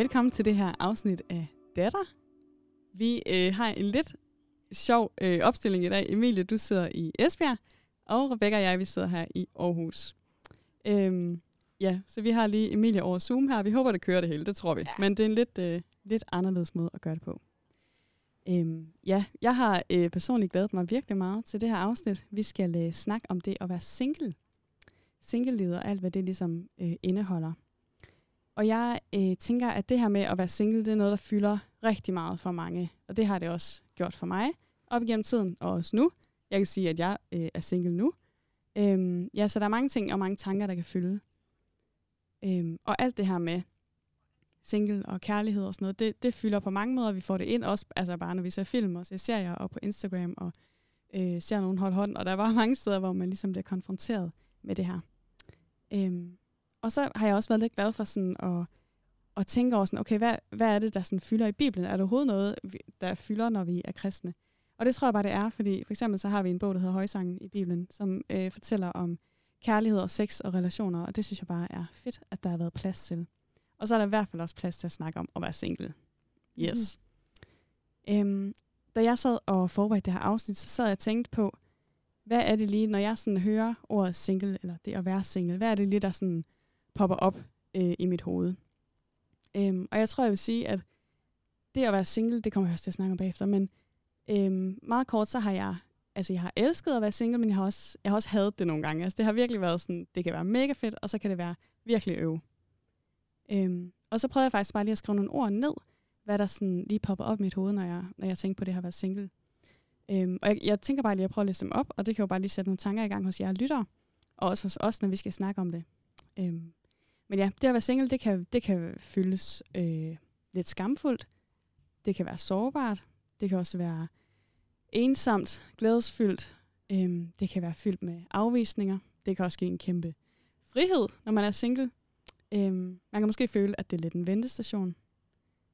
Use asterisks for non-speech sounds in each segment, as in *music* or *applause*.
Velkommen til det her afsnit af Datter. Vi øh, har en lidt sjov øh, opstilling i dag. Emilie, du sidder i Esbjerg, og Rebecca og jeg, vi sidder her i Aarhus. Øhm, ja, så vi har lige Emilie over Zoom her. Vi håber, det kører det hele, det tror vi. Ja. Men det er en lidt, øh, lidt anderledes måde at gøre det på. Øhm, ja, jeg har øh, personligt glædet mig virkelig meget til det her afsnit. Vi skal øh, snakke om det at være single. Single-livet og alt, hvad det ligesom øh, indeholder. Og jeg øh, tænker, at det her med at være single, det er noget, der fylder rigtig meget for mange. Og det har det også gjort for mig op igennem tiden, og også nu. Jeg kan sige, at jeg øh, er single nu. Øhm, ja, så der er mange ting og mange tanker, der kan fylde. Øhm, og alt det her med single og kærlighed og sådan noget, det, det fylder på mange måder. Vi får det ind også, altså bare når vi ser film og ser serier og på Instagram og øh, ser nogen holde hånd. Og der var *laughs* mange steder, hvor man ligesom bliver konfronteret med det her. Øhm, og så har jeg også været lidt glad for sådan at, at tænke over, sådan, okay, hvad, hvad er det, der sådan fylder i Bibelen? Er der overhovedet noget, der fylder, når vi er kristne? Og det tror jeg bare, det er, fordi for eksempel så har vi en bog, der hedder Højsangen i Bibelen, som øh, fortæller om kærlighed og sex og relationer, og det synes jeg bare er fedt, at der har været plads til. Og så er der i hvert fald også plads til at snakke om at være single. Yes. Mm. Øhm, da jeg sad og forberedte det her afsnit, så sad jeg og tænkte på, hvad er det lige, når jeg sådan hører ordet single, eller det at være single, hvad er det lige, der sådan popper op øh, i mit hoved? Øhm, og jeg tror, jeg vil sige, at det at være single, det kommer jeg også til at snakke om bagefter, men øhm, meget kort, så har jeg, altså jeg har elsket at være single, men jeg har også, jeg har også hadet det nogle gange. Altså det har virkelig været sådan, det kan være mega fedt, og så kan det være virkelig øve. Øhm, og så prøvede jeg faktisk bare lige at skrive nogle ord ned, hvad der sådan lige popper op i mit hoved, når jeg, når jeg tænker på det her at være single. Øhm, og jeg, jeg tænker bare lige at prøve at læse dem op, og det kan jo bare lige sætte nogle tanker i gang hos jer lyttere, og også hos os, når vi skal snakke om det. Øhm, men ja, det at være single, det kan, det kan føles øh, lidt skamfuldt. Det kan være sårbart. Det kan også være ensomt, glædesfyldt. Øhm, det kan være fyldt med afvisninger. Det kan også give en kæmpe frihed, når man er single. Øhm, man kan måske føle, at det er lidt en ventestation.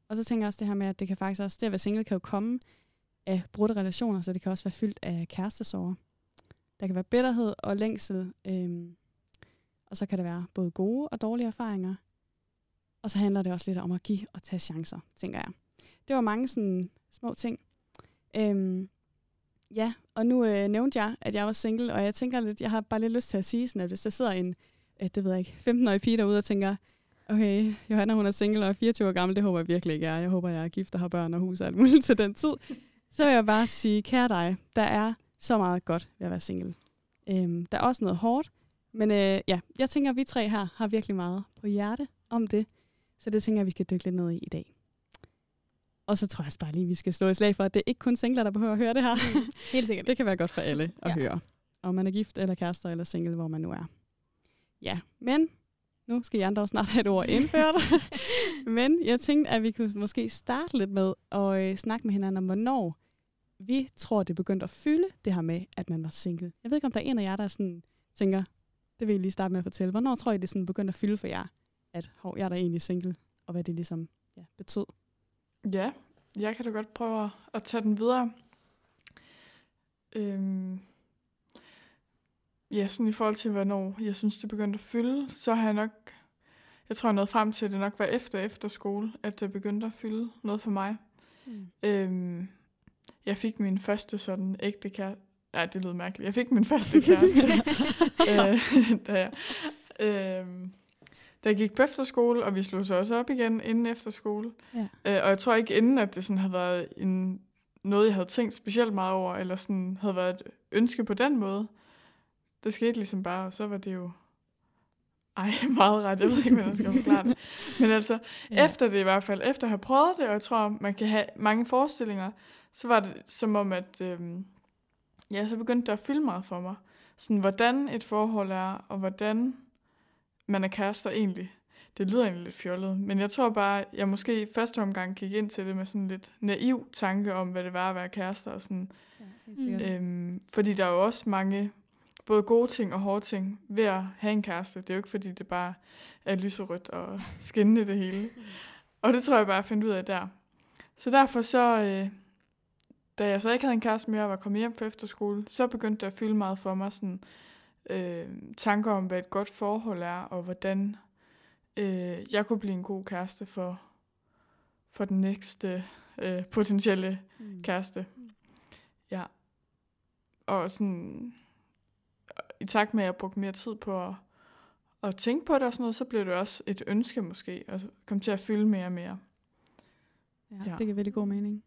Og så tænker jeg også det her med, at det kan faktisk også, det at være single kan jo komme af brudte relationer, så det kan også være fyldt af kærestesorger. Der kan være bitterhed og længsel, øhm, og så kan det være både gode og dårlige erfaringer. Og så handler det også lidt om at give og tage chancer, tænker jeg. Det var mange sådan små ting. Øhm, ja, og nu øh, nævnte jeg, at jeg var single, og jeg tænker lidt, jeg har bare lidt lyst til at sige sådan, at hvis der sidder en, øh, det ved jeg ikke, 15-årig pige derude og tænker, okay, Johanna hun er single og er 24 år gammel, det håber jeg virkelig ikke er. Jeg håber, jeg er gift og har børn og hus og alt muligt *laughs* til den tid. Så vil jeg bare sige, kære dig, der er så meget godt ved at være single. Øhm, der er også noget hårdt, men øh, ja, jeg tænker, at vi tre her har virkelig meget på hjerte om det. Så det tænker jeg, vi skal dykke lidt ned i i dag. Og så tror jeg også bare lige, vi skal slå i slag for, at det er ikke kun singler, der behøver at høre det her. Mm, helt sikkert. *laughs* det kan være godt for alle at ja. høre. Om man er gift eller kærester eller single, hvor man nu er. Ja, men nu skal I andre også snart have et ord indført. *laughs* men jeg tænkte, at vi kunne måske starte lidt med at øh, snakke med hinanden om, hvornår vi tror, det begyndte at fylde det her med, at man var single. Jeg ved ikke, om der er en af jer, der sådan tænker, det vil jeg lige starte med at fortælle. Hvornår tror I, det sådan begyndte at fylde for jer, at hov, jeg er da egentlig single, og hvad det ligesom ja, betød? Ja, jeg kan da godt prøve at tage den videre. Øhm, ja, sådan i forhold til, hvornår jeg synes, det begyndte at fylde, så har jeg nok, jeg tror, jeg nåede frem til, at det nok var efter efter skole, at det begyndte at fylde noget for mig. Mm. Øhm, jeg fik min første sådan ægte kæreste, Ja, det lyder mærkeligt. Jeg fik min første kæreste, *laughs* øh, da, jeg, øh, da jeg gik på efterskole, og vi slog så også op igen inden efterskole. Ja. Øh, og jeg tror ikke inden, at det sådan havde været en, noget, jeg havde tænkt specielt meget over, eller sådan havde været et ønske på den måde. Det skete ligesom bare, og så var det jo ej, *laughs* meget ret. Jeg ved ikke, hvordan jeg skal forklare det. Men altså, ja. efter det i hvert fald, efter at have prøvet det, og jeg tror, man kan have mange forestillinger, så var det som om, at øhm, ja, så begyndte det at fylde meget for mig. Sådan, hvordan et forhold er, og hvordan man er kærester egentlig. Det lyder egentlig lidt fjollet, men jeg tror bare, jeg måske i første omgang gik ind til det med sådan lidt naiv tanke om, hvad det var at være kærester. Og sådan. Ja, øhm, fordi der er jo også mange både gode ting og hårde ting ved at have en kæreste. Det er jo ikke, fordi det bare er lyserødt og skinnende det hele. *laughs* Og det tror jeg bare, jeg fandt ud af der. Så derfor så, øh, da jeg så ikke havde en kæreste mere og var kommet hjem fra efterskole, så begyndte det at fylde meget for mig sådan, øh, tanker om, hvad et godt forhold er, og hvordan øh, jeg kunne blive en god kæreste for, for den næste øh, potentielle Mm. kæreste. Ja. Og sådan, i takt med, at jeg brugte mere tid på at, at tænke på det og sådan noget, så blev det også et ønske måske, og kom til at fylde mere og mere. Ja, Ja. det giver virkelig god mening.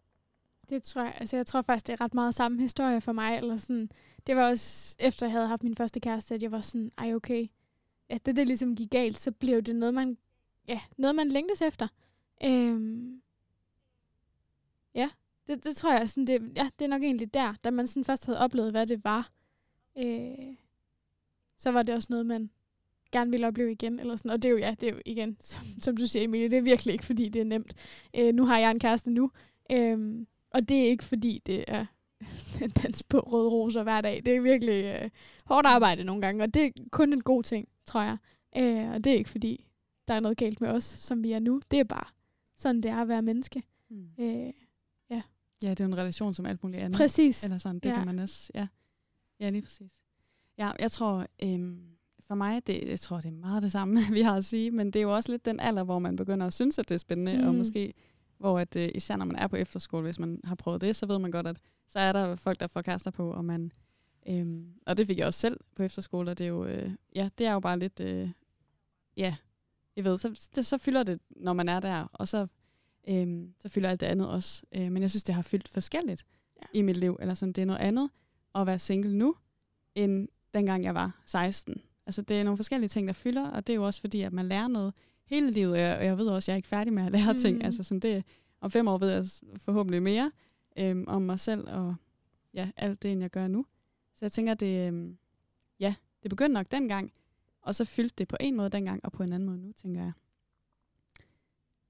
Det tror jeg. Altså, jeg tror faktisk, det er ret meget samme historie for mig. Eller sådan. Det var også, efter jeg havde haft min første kæreste, at jeg var sådan, ej okay. At det, det ligesom gik galt, så blev det noget, man, ja, noget, man længtes efter. Øhm, ja, det, det tror jeg, sådan, det, ja, det er nok egentlig der, da man sådan først havde oplevet, hvad det var. Øh, så var det også noget, man gerne ville opleve igen. Eller sådan. Og det er jo, ja, det er jo igen, *laughs* som, som du siger, Emilie, det er virkelig ikke, fordi det er nemt. Øh, nu har jeg en kæreste nu, Øh, og det er ikke, fordi det er *laughs* dans på røde roser hver dag. Det er virkelig øh, hårdt arbejde nogle gange, og det er kun en god ting, tror jeg. Øh, og det er ikke, fordi der er noget galt med os, som vi er nu. Det er bare sådan, det er at være menneske. Mm. Øh, Ja, det er en relation som alt muligt andet. præcis. Eller sådan, det Ja. kan man også, ja. Ja, lige præcis. Ja, jeg tror, øhm, for mig, det, jeg tror, det er meget det samme, *laughs* vi har at sige, men det er jo også lidt den alder, hvor man begynder at synes, at det er spændende, mm. og måske, hvor at, øh, især når man er på efterskole, hvis man har prøvet det, så ved man godt, at så er der folk, der får kærester på, og man, øhm, og det fik jeg også selv på efterskole, og det er jo, øh, ja, det er jo bare lidt, øh, ja, jeg ved, så, det, så fylder det, når man er der, og så, øhm, så fylder alt det andet også. Øh, men jeg synes, det har fyldt forskelligt Ja. i mit liv, eller sådan, det er noget andet at være single nu, end dengang jeg var 16. Altså, det er nogle forskellige ting, der fylder, og det er jo også fordi, at man lærer noget hele livet, og jeg, og jeg ved også, at jeg er ikke færdig med at lære mm. ting. Altså, sådan det, om fem år ved jeg forhåbentlig mere øhm, om mig selv, og ja, alt det, end jeg gør nu. Så jeg tænker, det, øhm, ja, det begyndte nok dengang, og så fyldte det på en måde dengang, og på en anden måde nu, tænker jeg.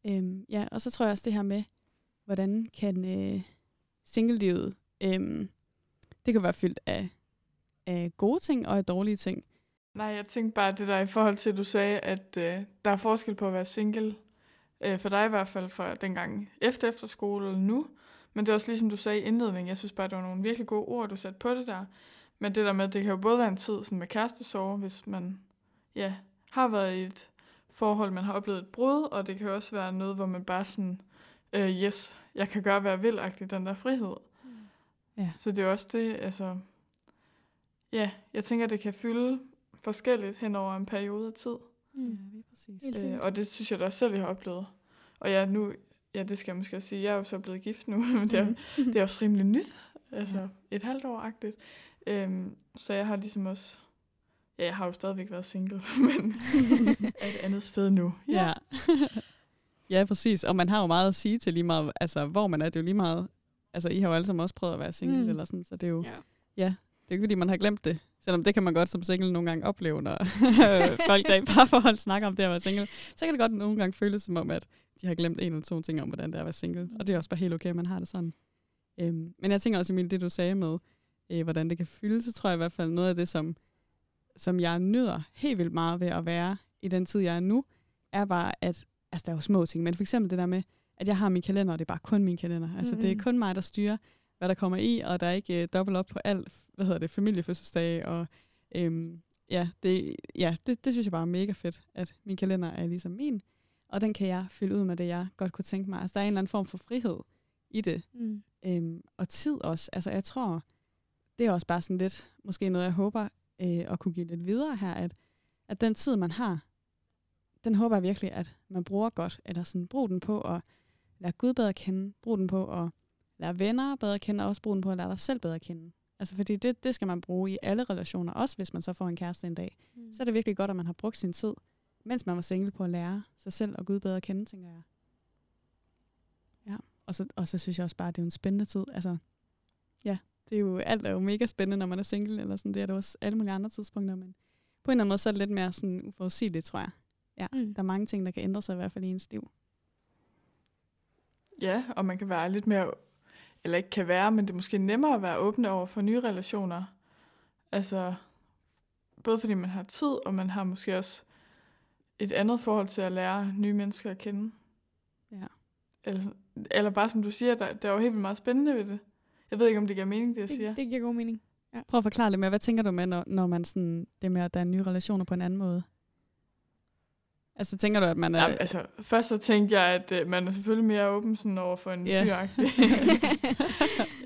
Øhm, ja, og så tror jeg også det her med, hvordan kan øh, singlelivet, øhm, det kan være fyldt af, af gode ting og af dårlige ting. Nej, jeg tænkte bare det der i forhold til, at du sagde, at øh, der er forskel på at være single. Øh, for dig i hvert fald fra dengang efter efterskole eller nu. Men det er også ligesom du sagde i indledningen. Jeg synes bare, det var nogle virkelig gode ord, du satte på det der. Men det der med, det kan jo både være en tid sådan med kærestesorg, hvis man ja, har været i et forhold, man har oplevet et brud, og det kan også være noget, hvor man bare sådan, øh, yes, jeg kan gøre, hvad jeg vil, den der frihed. Ja. Så det er også det, altså, ja, jeg tænker, det kan fylde forskelligt hen over en periode af tid. Mm. lige præcis. Øh, og det synes jeg da selv, jeg har oplevet. Og ja, nu, ja, det skal jeg måske også sige, jeg er jo så blevet gift nu, *laughs* men det er, det er også rimelig nyt, altså Ja. ja. et halvt år-agtigt. Øhm, så jeg har ligesom også, ja, jeg har jo stadigvæk været single, *laughs* men er et andet sted nu. Ja. *laughs* ja, præcis. Og man har jo meget at sige til lige meget, altså hvor man er, det er jo lige meget, altså I har jo alle sammen også prøvet at være single, Mm. mm. eller sådan, så det er jo, Ja. det er jo ikke fordi, man har glemt det. Selvom det kan man godt som single nogle gange opleve, når *laughs* folk, der er i parforhold, snakker om det at være single. Så kan det godt nogle gange føles som om, at de har glemt en eller to ting om, hvordan det er at være single. Og det er også bare helt okay, at man har det sådan. Øhm, men jeg tænker også, Emil, det du sagde med, øh, hvordan det kan fylde, så tror jeg i hvert fald noget af det, som, som jeg nyder helt vildt meget ved at være i den tid, jeg er nu, er bare, at altså, der er jo små ting, men for eksempel det der med, at jeg har min kalender, og det er bare kun min kalender. Altså, mm-hmm. det er kun mig, der styrer, hvad der kommer i, og der er ikke øh, dobbelt op på alt, hvad hedder det, familiefødselsdage, og øhm, ja, det, ja det, det synes jeg bare er mega fedt, at min kalender er ligesom min, og den kan jeg fylde ud med det, jeg godt kunne tænke mig. Altså, der er en eller anden form for frihed i det, Mm. øhm, og tid også. Altså, jeg tror, det er også bare sådan lidt, måske noget, jeg håber øh, at kunne give lidt videre her, at, at den tid, man har, den håber jeg virkelig, at man bruger godt, eller sådan, brug den på at lære Gud bedre at kende, brug den på at lære venner bedre at kende, og også brug den på at lære dig selv bedre at kende. Altså, fordi det, det skal man bruge i alle relationer, også hvis man så får en kæreste en dag. Mm. Så er det virkelig godt, at man har brugt sin tid, mens man var single på at lære sig selv og Gud bedre at kende, tænker jeg. Ja, og så, og så synes jeg også bare, at det er en spændende tid. Altså, ja, det er jo, alt er jo mega spændende, når man er single, eller sådan, det er det også alle mulige andre tidspunkter, men på en eller anden måde, så er det lidt mere sådan uforudsigeligt, tror jeg. Ja, Mm. der er mange ting, der kan ændre sig i hvert fald i ens liv. Ja, og man kan være lidt mere, eller ikke kan være, men det er måske nemmere at være åbne over for nye relationer. Altså, både fordi man har tid, og man har måske også et andet forhold til at lære nye mennesker at kende. Ja. Eller, eller bare som du siger, der, der er jo helt vildt meget spændende ved det. Jeg ved ikke, om det giver mening, det jeg siger. Det, det giver god mening. Prøv at forklare lidt mere, hvad tænker du med, når, når man sådan, det med, at der er nye relationer på en anden måde? Altså, tænker du, at man er... Jamen, altså, først så tænkte jeg, at uh, man er selvfølgelig mere åben sådan over for en yeah. fyr. *laughs*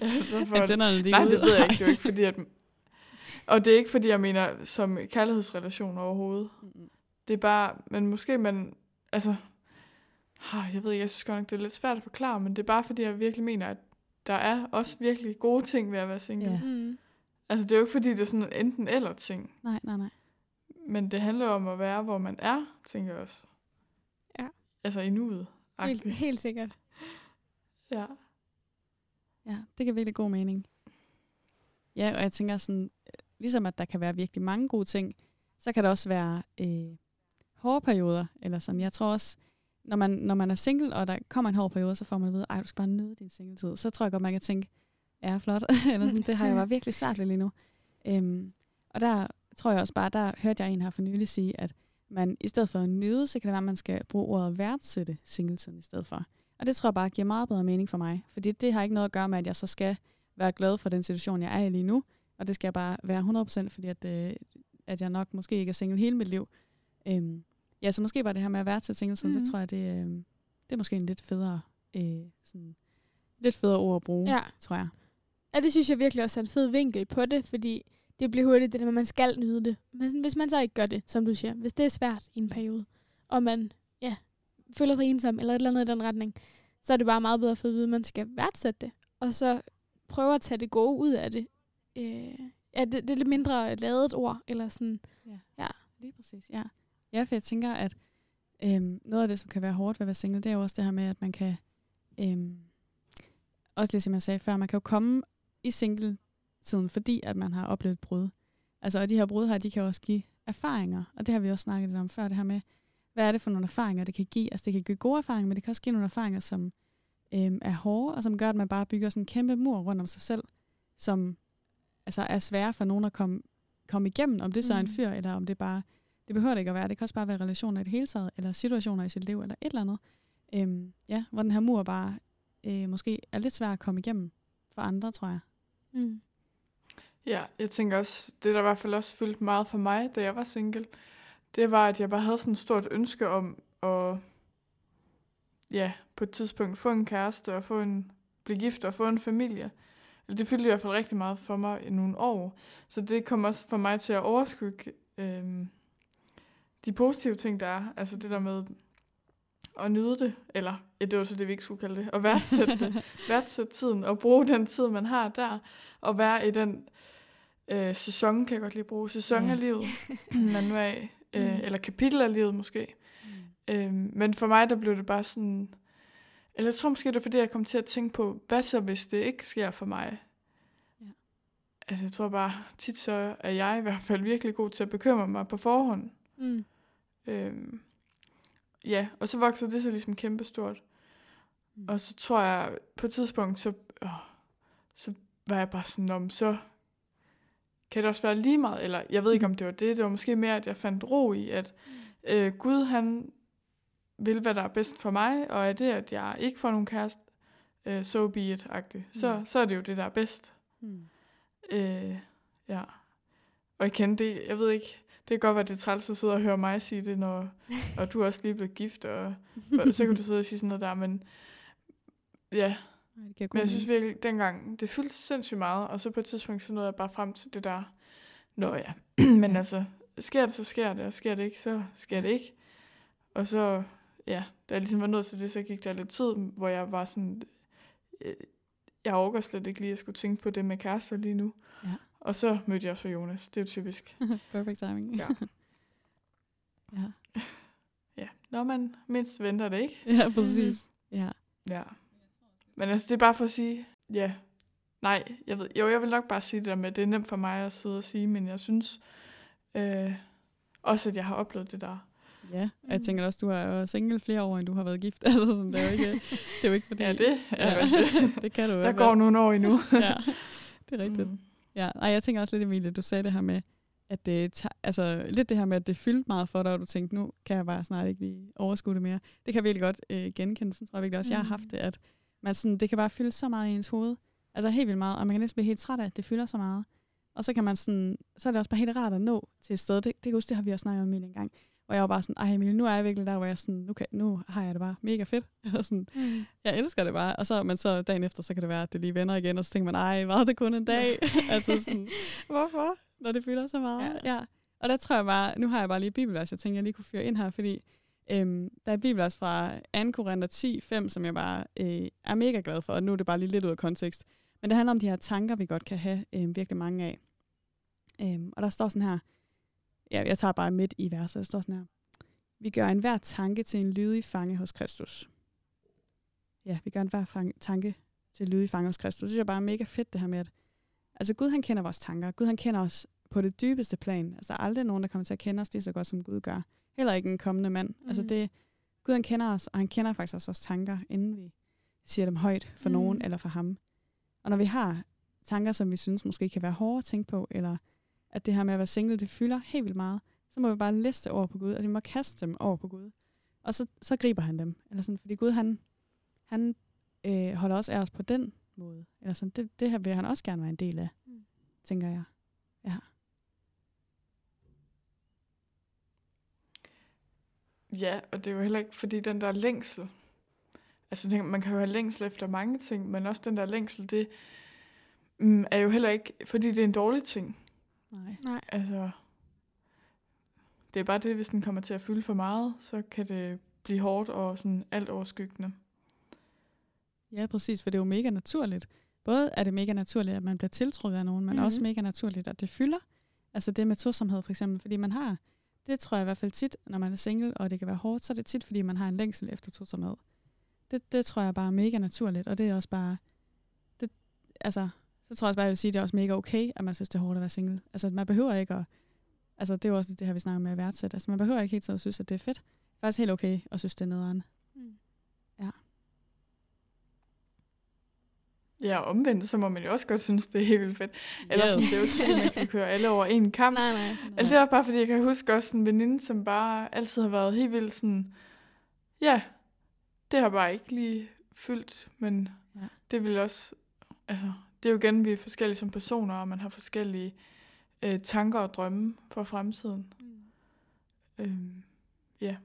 altså, for, Antennerne, de nej, går det ud. ved jeg ikke. *laughs* Det er jo ikke fordi, at... Og det er ikke fordi, jeg mener som kærlighedsrelation overhovedet. Mm, Det er bare, men måske man, altså, ah, jeg ved ikke, jeg synes godt nok, det er lidt svært at forklare, men det er bare fordi, jeg virkelig mener, at der er også virkelig gode ting ved at være single. Ja. Mm. Altså, det er jo ikke fordi, det er sådan en enten eller ting, Nej, nej, nej. Men det handler om at være, hvor man er, tænker jeg også. Ja. Altså i nuet. Helt, *laughs* helt sikkert. Ja. Ja, det giver virkelig god mening. Ja, og jeg tænker sådan, øh, ligesom at der kan være virkelig mange gode ting, så kan der også være øh, hårde perioder. Eller sådan. Jeg tror også, når man, når man er single, og der kommer en hård periode, så får man at vide, ej, du skal bare nyde din singletid. Så tror jeg godt, man kan tænke, ja, flot. *laughs* eller sådan, det har jeg bare *laughs* virkelig svært ved lige nu. Øhm, og der tror jeg også bare, der hørte jeg en her for nylig sige, at man i stedet for at nyde, så kan det være, at man skal bruge ordet værdsætte singletiden i stedet for. Og det tror jeg bare giver meget bedre mening for mig. Fordi det har ikke noget at gøre med, at jeg så skal være glad for den situation, jeg er i lige nu. Og det skal jeg bare være 100%, fordi at, øh, at jeg nok måske ikke er single hele mit liv. Øhm, ja, så måske bare det her med at værdsætte singletiden, mm. det tror jeg, det, øh, det er måske en lidt federe, øh, sådan, lidt federe ord at bruge, Ja. tror jeg. Ja, det synes jeg virkelig også er en fed vinkel på det, fordi det bliver hurtigt det der med, at man skal nyde det. Men sådan, hvis man så ikke gør det, som du siger, hvis det er svært i en periode, og man ja, føler sig ensom eller et eller andet i den retning, så er det bare meget bedre for at vide, at man skal værdsætte det, og så prøve at tage det gode ud af det. Øh, ja, det, det er lidt mindre lavet ord, eller sådan. Lige præcis, ja. Ja, for jeg tænker, at øhm, noget af det, som kan være hårdt ved at være single, det er jo også det her med, at man kan, øhm, også ligesom jeg sagde før, man kan jo komme i single-tiden, fordi at man har oplevet et brud. Altså, og de her brud her, de kan også give erfaringer, og det har vi også snakket lidt om før, det her med, hvad er det for nogle erfaringer, det kan give? Altså, det kan give gode erfaringer, men det kan også give nogle erfaringer, som øhm, er hårde, og som gør, at man bare bygger sådan en kæmpe mur rundt om sig selv, som altså, er svære for nogen at komme, komme igennem, om det så er en Mm. fyr, eller om det bare det behøver det ikke at være. Det kan også bare være relationer i det hele taget, eller situationer i sit liv, eller et eller andet. Øhm, ja, hvor den her mur bare øh, måske er lidt svær at komme igennem for andre, tror jeg. Mm. Ja, jeg tænker også, det der i hvert fald også fyldte meget for mig, da jeg var single, det var, at jeg bare havde sådan et stort ønske om at, ja, på et tidspunkt få en kæreste og få en, blive gift og få en familie. Det fyldte i hvert fald rigtig meget for mig i nogle år. Så det kom også for mig til at overskygge øhm, de positive ting, der er. Altså det der med at nyde det, eller ja, det var så det, vi ikke skulle kalde det, at værdsætte det *laughs* værdsætte tiden og bruge den tid, man har der, og være i den øh, sæson, kan jeg godt lige bruge, sæson af livet, *laughs* man nu i, øh, Mm. eller kapitel af livet måske. Øhm, men for mig, der blev det bare sådan, eller jeg tror måske, det er fordi, jeg kom til at tænke på, hvad så, hvis det ikke sker for mig? Ja. Altså, jeg tror bare, tit så er jeg i hvert fald virkelig god til at bekymre mig på forhånd. Mm. Øhm, ja, og så voksede det så ligesom kæmpestort. Mm. Og så tror jeg, på et tidspunkt, så, åh, så var jeg bare sådan, om så kan det også være lige meget, eller jeg ved ikke, om det var det, det var måske mere, at jeg fandt ro i, at øh, Gud, han vil, hvad der er bedst for mig, og er det, at jeg ikke får nogen kæreste, øh, so be it-agtigt, så, Mm. så er det jo det, der er bedst. Mm. Øh, ja. Og igen, det, jeg ved ikke, det kan godt være, det er træls at sidde og høre mig sige det, når, *laughs* og du også lige blevet gift, og, og så kan du *laughs* sidde og sige sådan noget der, men ja, Nej, det giver god men jeg synes virkelig, dengang, det fyldte sindssygt meget, og så på et tidspunkt, så nåede jeg bare frem til det der, nå ja, *clears throat* men altså, sker det, så sker det, og sker det ikke, så sker det ikke. Og så, ja, da jeg ligesom var nødt til det, så gik der lidt tid, hvor jeg var sådan, øh, jeg overgår slet ikke lige at skulle tænke på det med kærester lige nu. Ja. Og så mødte jeg også Jonas, det er jo typisk. *laughs* Perfect timing. Ja. ja. *laughs* Ja, når man mindst venter det, ikke? ja, præcis. Ja. Ja. Men altså, det er bare for at sige, ja, nej, jeg ved, jo, jeg vil nok bare sige det der med, at det er nemt for mig at sidde og sige, men jeg synes øh, også, at jeg har oplevet det der. Ja, og jeg Mm. tænker også, du har jo single flere år, end du har været gift. *laughs* Altså, sådan, det, er jo ikke, det er jo ikke fordi... Ja, det er ja, rigtigt. *laughs* det kan du Der går nogle år endnu. *laughs* Ja, det er rigtigt. Mm. Ja, nej, jeg tænker også lidt, Emilie, du sagde det her med, at det, altså lidt det her med, at det fyldte meget for dig, og du tænkte, nu kan jeg bare snart ikke lige overskue det mere. Det kan jeg virkelig godt øh, genkende, sådan tror jeg virkelig også, mm. jeg har haft det, at man sådan, det kan bare fylde så meget i ens hoved. Altså helt vildt meget, og man kan næsten blive helt træt af, at det fylder så meget. Og så kan man sådan, så er det også bare helt rart at nå til et sted. Det, det, huske, det har vi også snakket om Emilie en gang, hvor Og jeg var bare sådan, ej Emilie, nu er jeg virkelig der, hvor jeg sådan, nu, kan, nu har jeg det bare mega fedt. *laughs* Eller sådan, Mm. jeg elsker det bare. Og så, men så dagen efter, så kan det være, at det lige vender igen, og så tænker man, ej, var det kun en dag? *laughs* altså sådan, *laughs* hvorfor? Når det fylder så meget. Ja. Ja. Og der tror jeg bare, nu har jeg bare lige bibelvers, jeg tænker, jeg lige kunne fyre ind her, fordi øhm, der er bibelvers fra 2. Korinther 10, 5, som jeg bare øh, er mega glad for, og nu er det bare lige lidt ud af kontekst. Men det handler om de her tanker, vi godt kan have øh, virkelig mange af. Øhm, og der står sådan her, ja, jeg tager bare midt i verset, der står sådan her, vi gør enhver tanke til en lydig fange hos Kristus. Ja, vi gør enhver fange, tanke til en lydig fange hos Kristus. Det synes jeg bare er mega fedt, det her med, at altså Gud han kender vores tanker. Gud han kender os på det dybeste plan. Altså der er aldrig nogen, der kommer til at kende os lige så godt, som Gud gør. Heller ikke en kommende mand. Mm. Altså det, Gud han kender os, og han kender faktisk også vores tanker, inden vi siger dem højt for mm. nogen eller for ham. Og når vi har tanker, som vi synes måske kan være hårde at tænke på, eller at det her med at være single, det fylder helt vildt meget, så må vi bare liste over på Gud. Altså vi må kaste dem over på Gud. Og så, så griber han dem. Eller sådan, fordi Gud, han, han øh, holder også af os på den måde. Eller sådan, det, det her vil han også gerne være en del af, mm. tænker jeg. Ja. Ja, og det er jo heller ikke, fordi den der længsel, altså man kan jo have længsel efter mange ting, men også den der længsel, det mm, er jo heller ikke, fordi det er en dårlig ting. Nej. Nej. Altså, det er bare det, hvis den kommer til at fylde for meget, så kan det blive hårdt og sådan alt overskyggende. Ja, præcis, for det er jo mega naturligt. Både er det mega naturligt, at man bliver tiltrukket af nogen, men mm-hmm. også mega naturligt, at det fylder. Altså det med tosomhed for eksempel, fordi man har, det tror jeg i hvert fald tit, når man er single, og det kan være hårdt, så er det tit, fordi man har en længsel efter tosomhed. Det, det tror jeg bare er mega naturligt, og det er også bare, det, altså, så tror jeg også bare, jeg vil sige, at det er også mega okay, at man synes, det er hårdt at være single. Altså man behøver ikke at, altså det er jo også det her, vi snakker med at værdsætte. Altså man behøver ikke helt tiden at synes, at det er fedt. Det er faktisk helt okay at synes, det er nederen. Mm. Ja, omvendt, så må man jo også godt synes, det er helt vildt fedt. Eller sådan, det er jo ikke, man kan køre alle over en kamp. Nej, nej. Altså det er bare fordi, jeg kan huske også en veninde, som bare altid har været helt vildt sådan, ja, det har bare ikke lige fyldt, men ja. det vil også, altså, det er jo igen, vi er forskellige som personer, og man har forskellige øh, tanker og drømme for fremtiden. Mm. Øhm, ja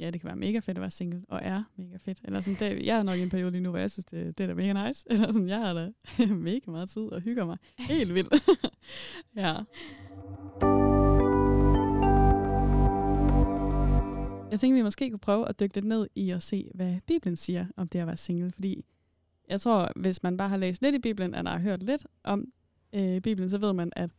ja, det kan være mega fedt at være single, og er mega fedt. Eller sådan, det, jeg er nok i en periode lige nu, hvor jeg synes, det, det er da mega nice. *laughs* Eller sådan, jeg har da *laughs* mega meget tid og hygger mig helt vildt. *laughs* ja. Jeg tænkte, vi måske kunne prøve at dykke lidt ned i at se, hvad Bibelen siger om det at være single. Fordi jeg tror, hvis man bare har læst lidt i Bibelen, eller har hørt lidt om øh, Bibelen, så ved man, at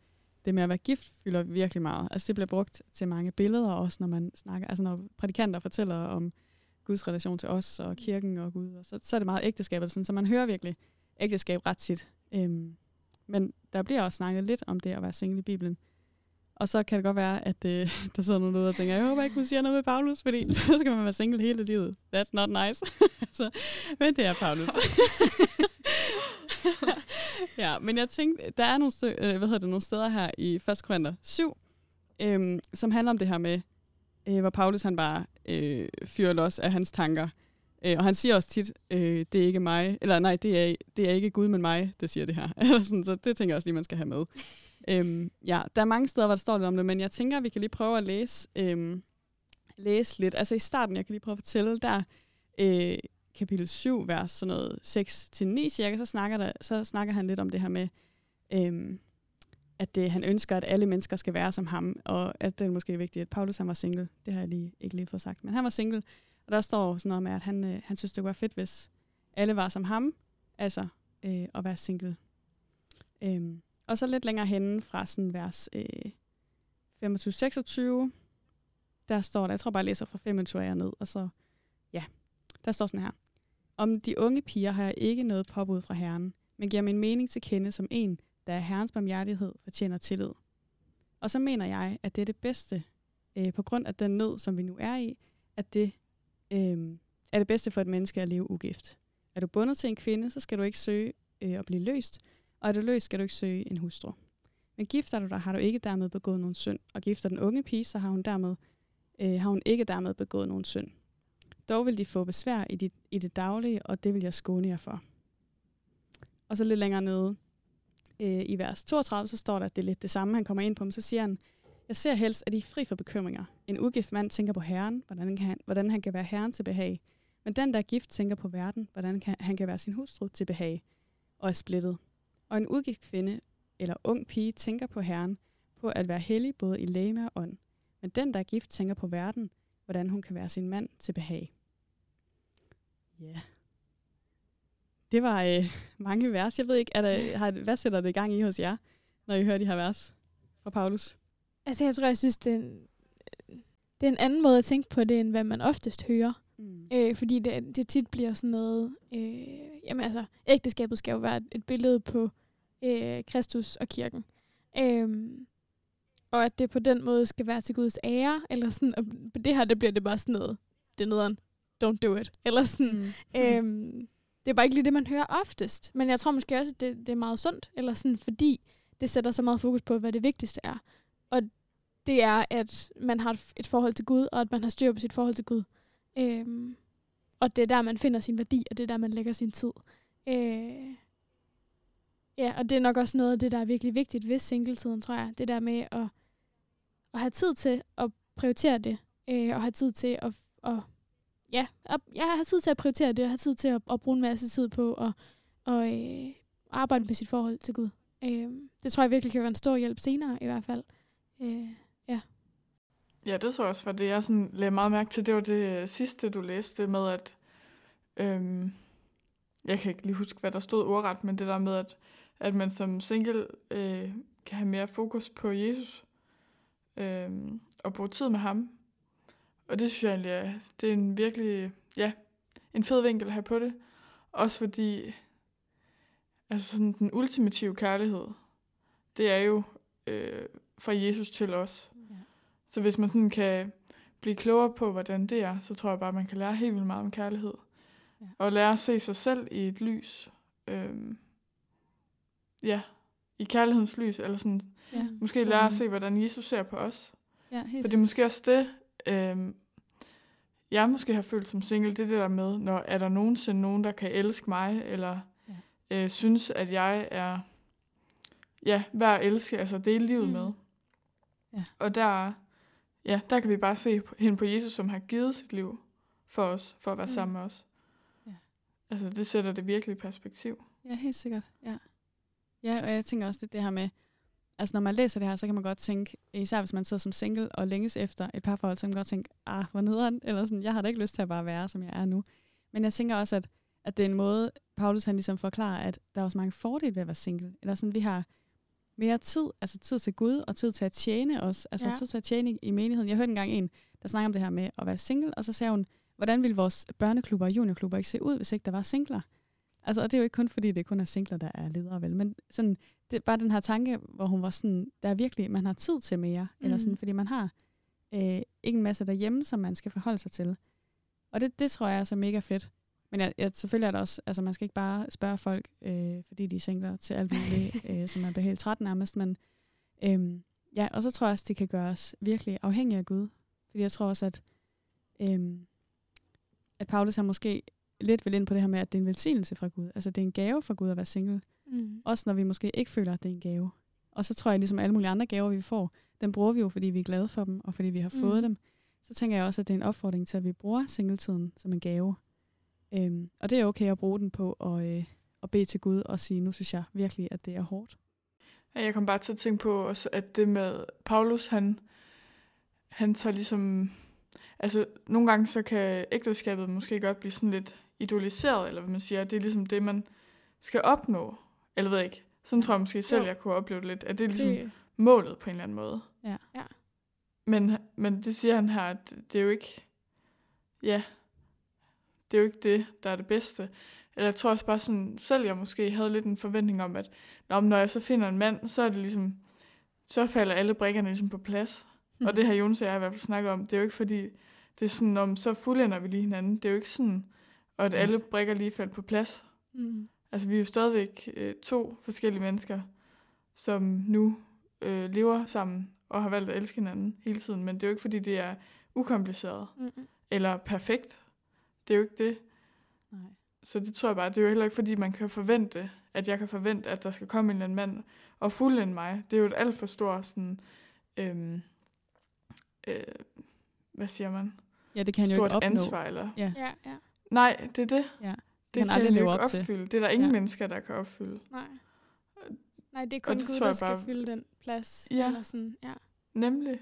det med at være gift fylder virkelig meget. Altså det bliver brugt til mange billeder, også når man snakker, altså når prædikanter fortæller om Guds relation til os og kirken og Gud, og så, så er det meget ægteskabet, sådan, så man hører virkelig ægteskab ret tit. Øhm, men der bliver også snakket lidt om det at være single i Bibelen. Og så kan det godt være, at øh, *laughs* der sidder nogen derude og tænker, jeg håber ikke, hun siger noget med Paulus, fordi *laughs* så skal man være single hele livet. That's not nice. *laughs* så, altså, men det er Paulus ja, men jeg tænkte, der er nogle, stø- øh, hvad hedder det, nogle steder her i 1. Korinther 7, øh, som handler om det her med, øh, hvor Paulus han bare øh, fyrer los af hans tanker. Øh, og han siger også tit, øh, det er ikke mig, eller nej, det er, det er ikke Gud, men mig, det siger det her. *laughs* Eller sådan, så det tænker jeg også lige, man skal have med. øhm, ja, der er mange steder, hvor der står lidt om det, men jeg tænker, at vi kan lige prøve at læse, øhm, læse lidt. Altså i starten, jeg kan lige prøve at fortælle, der øh, kapitel 7, vers sådan noget 6-9 cirka, så snakker, der, så snakker han lidt om det her med, øhm, at det, han ønsker, at alle mennesker skal være som ham, og at det er måske vigtigt, at Paulus han var single. Det har jeg lige, ikke lige fået sagt, men han var single, og der står sådan noget med, at han, øh, han synes, det kunne være fedt, hvis alle var som ham, altså øh, at være single. Øhm, og så lidt længere henne fra sådan vers øh, 25-26, der står der, jeg tror bare, jeg læser fra 25 og ned, og så, ja, der står sådan her. Om de unge piger har jeg ikke noget påbud fra Herren, men giver min mening til kende som en, der er Herrens barmhjertighed fortjener tillid. Og så mener jeg, at det er det bedste, øh, på grund af den nød, som vi nu er i, at det øh, er det bedste for et menneske at leve ugift. Er du bundet til en kvinde, så skal du ikke søge øh, at blive løst, og er du løst, skal du ikke søge en hustru. Men gifter du dig, har du ikke dermed begået nogen synd, og gifter den unge pige, så har hun, dermed, øh, har hun ikke dermed begået nogen synd. Dog vil de få besvær i, dit, i det daglige, og det vil jeg skåne jer for. Og så lidt længere nede øh, i vers 32, så står der, at det er lidt det samme, han kommer ind på, men så siger han, Jeg ser helst, at I er fri for bekymringer. En ugift mand tænker på herren, hvordan, kan han, hvordan han kan være herren til behag. Men den, der er gift, tænker på verden, hvordan kan, han kan være sin hustru til behag og er splittet. Og en ugift kvinde eller ung pige tænker på herren, på at være hellig både i læme og ånd. Men den, der er gift, tænker på verden, hvordan hun kan være sin mand til behag. Ja. Yeah. Det var øh, *laughs* mange vers. Jeg ved ikke, er der, har, hvad sætter det i gang i hos jer, når I hører de her vers fra Paulus? Altså, jeg tror, jeg synes, det er en, det er en anden måde at tænke på det, end hvad man oftest hører. Mm. Øh, fordi det, det tit bliver sådan noget... Øh, jamen altså, ægteskabet skal jo være et, et billede på øh, Kristus og kirken. Øh, og at det på den måde skal være til Guds ære, eller sådan, og på det her, det bliver det bare sådan noget, det er noget don't do it, eller sådan, Mm. Øhm, det er bare ikke lige det, man hører oftest. Men jeg tror måske også, at det, det er meget sundt, eller sådan, fordi det sætter så meget fokus på, hvad det vigtigste er. Og det er, at man har et, forhold til Gud, og at man har styr på sit forhold til Gud. Øhm, og det er der, man finder sin værdi, og det er der, man lægger sin tid. Øh, ja, og det er nok også noget af det, der er virkelig vigtigt ved singletiden, tror jeg. Det der med at, at have tid til at prioritere det, øh, og have tid til at, at ja, jeg har tid til at prioritere det, jeg har tid til at, at bruge en masse tid på at, og, øh, arbejde med sit forhold til Gud. Øh, det tror jeg virkelig kan være en stor hjælp senere i hvert fald. Øh, ja. Ja, det tror jeg også var det, jeg sådan lagde meget mærke til. Det var det øh, sidste, du læste med, at... Øhm, jeg kan ikke lige huske, hvad der stod ordret, men det der med, at, at man som single øh, kan have mere fokus på Jesus øh, og bruge tid med ham. Og det synes jeg egentlig, er, det er en virkelig, ja, en fed vinkel at have på det. Også fordi, altså sådan den ultimative kærlighed, det er jo øh, fra Jesus til os. Ja. Så hvis man sådan kan blive klogere på, hvordan det er, så tror jeg bare, at man kan lære helt vildt meget om kærlighed. Ja. Og lære at se sig selv i et lys. Øhm, ja, i kærlighedens lys. Eller sådan, Ja. måske lære at se, hvordan Jesus ser på os. Ja, helt For det er måske også det, øhm, jeg måske har følt som single, det er det der med, når er der nogensinde nogen, der kan elske mig, eller Ja. øh, synes, at jeg er ja, værd at elske, altså dele livet Mm. med. Ja. Og der, ja, der kan vi bare se hen på Jesus, som har givet sit liv for os, for at være Mm. mm. sammen med os. Ja. Altså, det sætter det virkelig i perspektiv. Ja, helt sikkert. Ja. ja, og jeg tænker også det, det her med, altså når man læser det her, så kan man godt tænke, især hvis man sidder som single og længes efter et parforhold, så kan man godt tænke, ah, hvor nederen, eller sådan, jeg har da ikke lyst til at bare være, som jeg er nu. Men jeg tænker også, at, at det er en måde, Paulus han ligesom forklarer, at der er også mange fordele ved at være single. Eller sådan, vi har mere tid, altså tid til Gud, og tid til at tjene os, altså Ja. tid til at tjene i, i menigheden. Jeg hørte engang en, der snakker om det her med at være single, og så sagde hun, hvordan ville vores børneklubber og juniorklubber ikke se ud, hvis ikke der var singler? Altså, og det er jo ikke kun fordi, det kun er singler, der er ledere, vel? Men sådan, det er bare den her tanke, hvor hun var sådan, der er virkelig, man har tid til mere, mm. eller sådan, Mm. fordi man har øh, ikke en masse derhjemme, som man skal forholde sig til. Og det, det tror jeg er så mega fedt. Men jeg, jeg, selvfølgelig er der også, altså man skal ikke bare spørge folk, øh, fordi de er singler til alt muligt, *laughs* øh, som man bliver helt træt nærmest, men øhm, ja, og så tror jeg også, det kan gøre os virkelig afhængige af Gud. Fordi jeg tror også, at, øhm, at Paulus har måske lidt vil ind på det her med, at det er en velsignelse fra Gud. Altså det er en gave fra Gud at være single. Mm. Også når vi måske ikke føler, at det er en gave. Og så tror jeg, ligesom alle mulige andre gaver, vi får, den bruger vi jo, fordi vi er glade for dem, og fordi vi har fået Mm. dem. Så tænker jeg også, at det er en opfordring til, at vi bruger singletiden som en gave. Øhm, og det er okay at bruge den på at, øh, at bede til Gud og sige, nu synes jeg virkelig, at det er hårdt. Jeg kom bare til at tænke på også, at det med Paulus, han, han tager ligesom... Altså, nogle gange så kan ægteskabet måske godt blive sådan lidt idoliseret, eller hvad man siger. Det er ligesom det, man skal opnå. Eller ved jeg ikke. Sådan tror jeg måske selv, Jo. jeg kunne opleve det lidt. At det er ligesom det... Målet på en eller anden måde. Ja. Ja. Men, men det siger han her, at det er jo ikke... Ja, det er jo ikke det, der er det bedste. Eller jeg tror også bare sådan, selv jeg måske havde lidt en forventning om, at Nå, når jeg så finder en mand, så er det ligesom, så falder alle brikkerne ligesom på plads. Mm. Og det har Jonas og jeg i hvert fald snakket om. Det er jo ikke fordi, det er sådan, om så fuldender vi lige hinanden. Det er jo ikke sådan, og at Ja. alle brikker lige falder på plads. mm. Altså, vi er jo stadigvæk øh, to forskellige mennesker, som nu øh, lever sammen og har valgt at elske hinanden hele tiden. Men det er jo ikke, fordi det er ukompliceret Mm. eller perfekt. Det er jo ikke det. Nej. Så det tror jeg bare, det er jo heller ikke, fordi man kan forvente, at jeg kan forvente, at der skal komme en eller anden mand og fuldende mig. Det er jo et alt for stort sådan, øhm, øh, hvad siger man, Ja, det kan han jo stort ikke opnå. ansvar. Eller, Ja, Ja, ja. Nej, det er det. Ja, Det han kan aldrig leve op til. opfylde. Det er der ingen Ja. mennesker, der kan opfylde. Nej. Nej, det er kun det Gud, der skal bare- fylde den plads. Ja. Eller sådan, ja. Nemlig.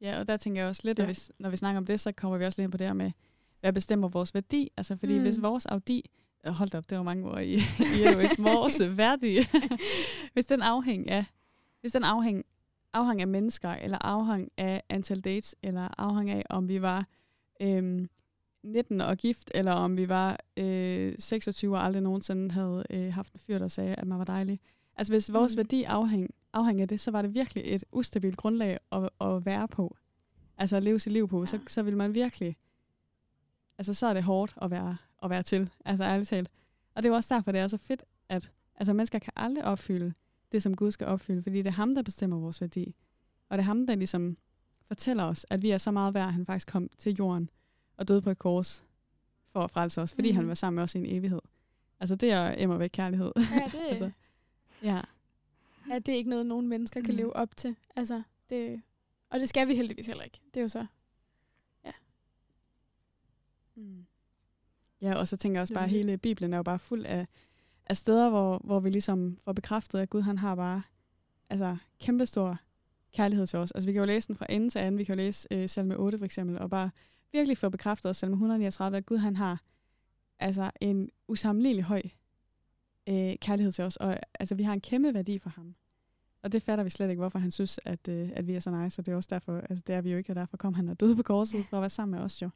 Ja, og der tænker jeg også lidt, ja. At hvis, når vi snakker om det, så kommer vi også lidt ind på det her med, hvad bestemmer vores værdi? Altså, fordi mm. hvis vores værdi, øh, hold da op, det var mange ord i, i er hvis *laughs* vores værdi, *laughs* hvis den afhæng af, hvis den afhæng, afhæng af mennesker, eller afhæng af antal dates, eller afhæng af, om vi var øhm, 19 og gift, eller om vi var øh, 26 og aldrig nogensinde havde øh, haft en fyr, der sagde, at man var dejlig. Altså hvis vores Mm. værdi afhæng, afhæng af det, så var det virkelig et ustabilt grundlag at, at være på. Altså at leve sit liv på. Ja. Så, så vil man virkelig... Altså så er det hårdt at være, at være til. Altså ærligt talt. Og det er jo også derfor, det er så fedt, at altså, mennesker kan aldrig opfylde det, som Gud skal opfylde, fordi det er ham, der bestemmer vores værdi. Og det er ham, der ligesom fortæller os, at vi er så meget værd, at han faktisk kom til jorden og døde på et kors for at frelse os, fordi mm. han Mhm. var sammen med os i en evighed. Altså det er emmer væk kærlighed. Ja, det, Altså. *laughs* altså. ja. ja, det er ikke noget, nogen mennesker kan Mm. leve op til. Altså, det, og det skal vi heldigvis heller ikke. Det er jo så. Mm. Ja, og så tænker jeg også er bare, at hele Bibelen er jo bare fuld af, af steder, hvor, hvor vi ligesom får bekræftet, at Gud han har bare altså, kæmpestor kærlighed til os. Altså vi kan jo læse den fra ende til anden. Vi kan jo læse øh, salme 8 for eksempel, og bare virkelig få bekræftet salme 139, at Gud han har altså en usammenlignelig høj øh, kærlighed til os. Og altså vi har en kæmpe værdi for ham. Og det fatter vi slet ikke, hvorfor han synes, at, øh, at vi er så nice. Og det er også derfor, altså det er vi jo ikke, og derfor kom han og døde på korset for at være sammen med os jo.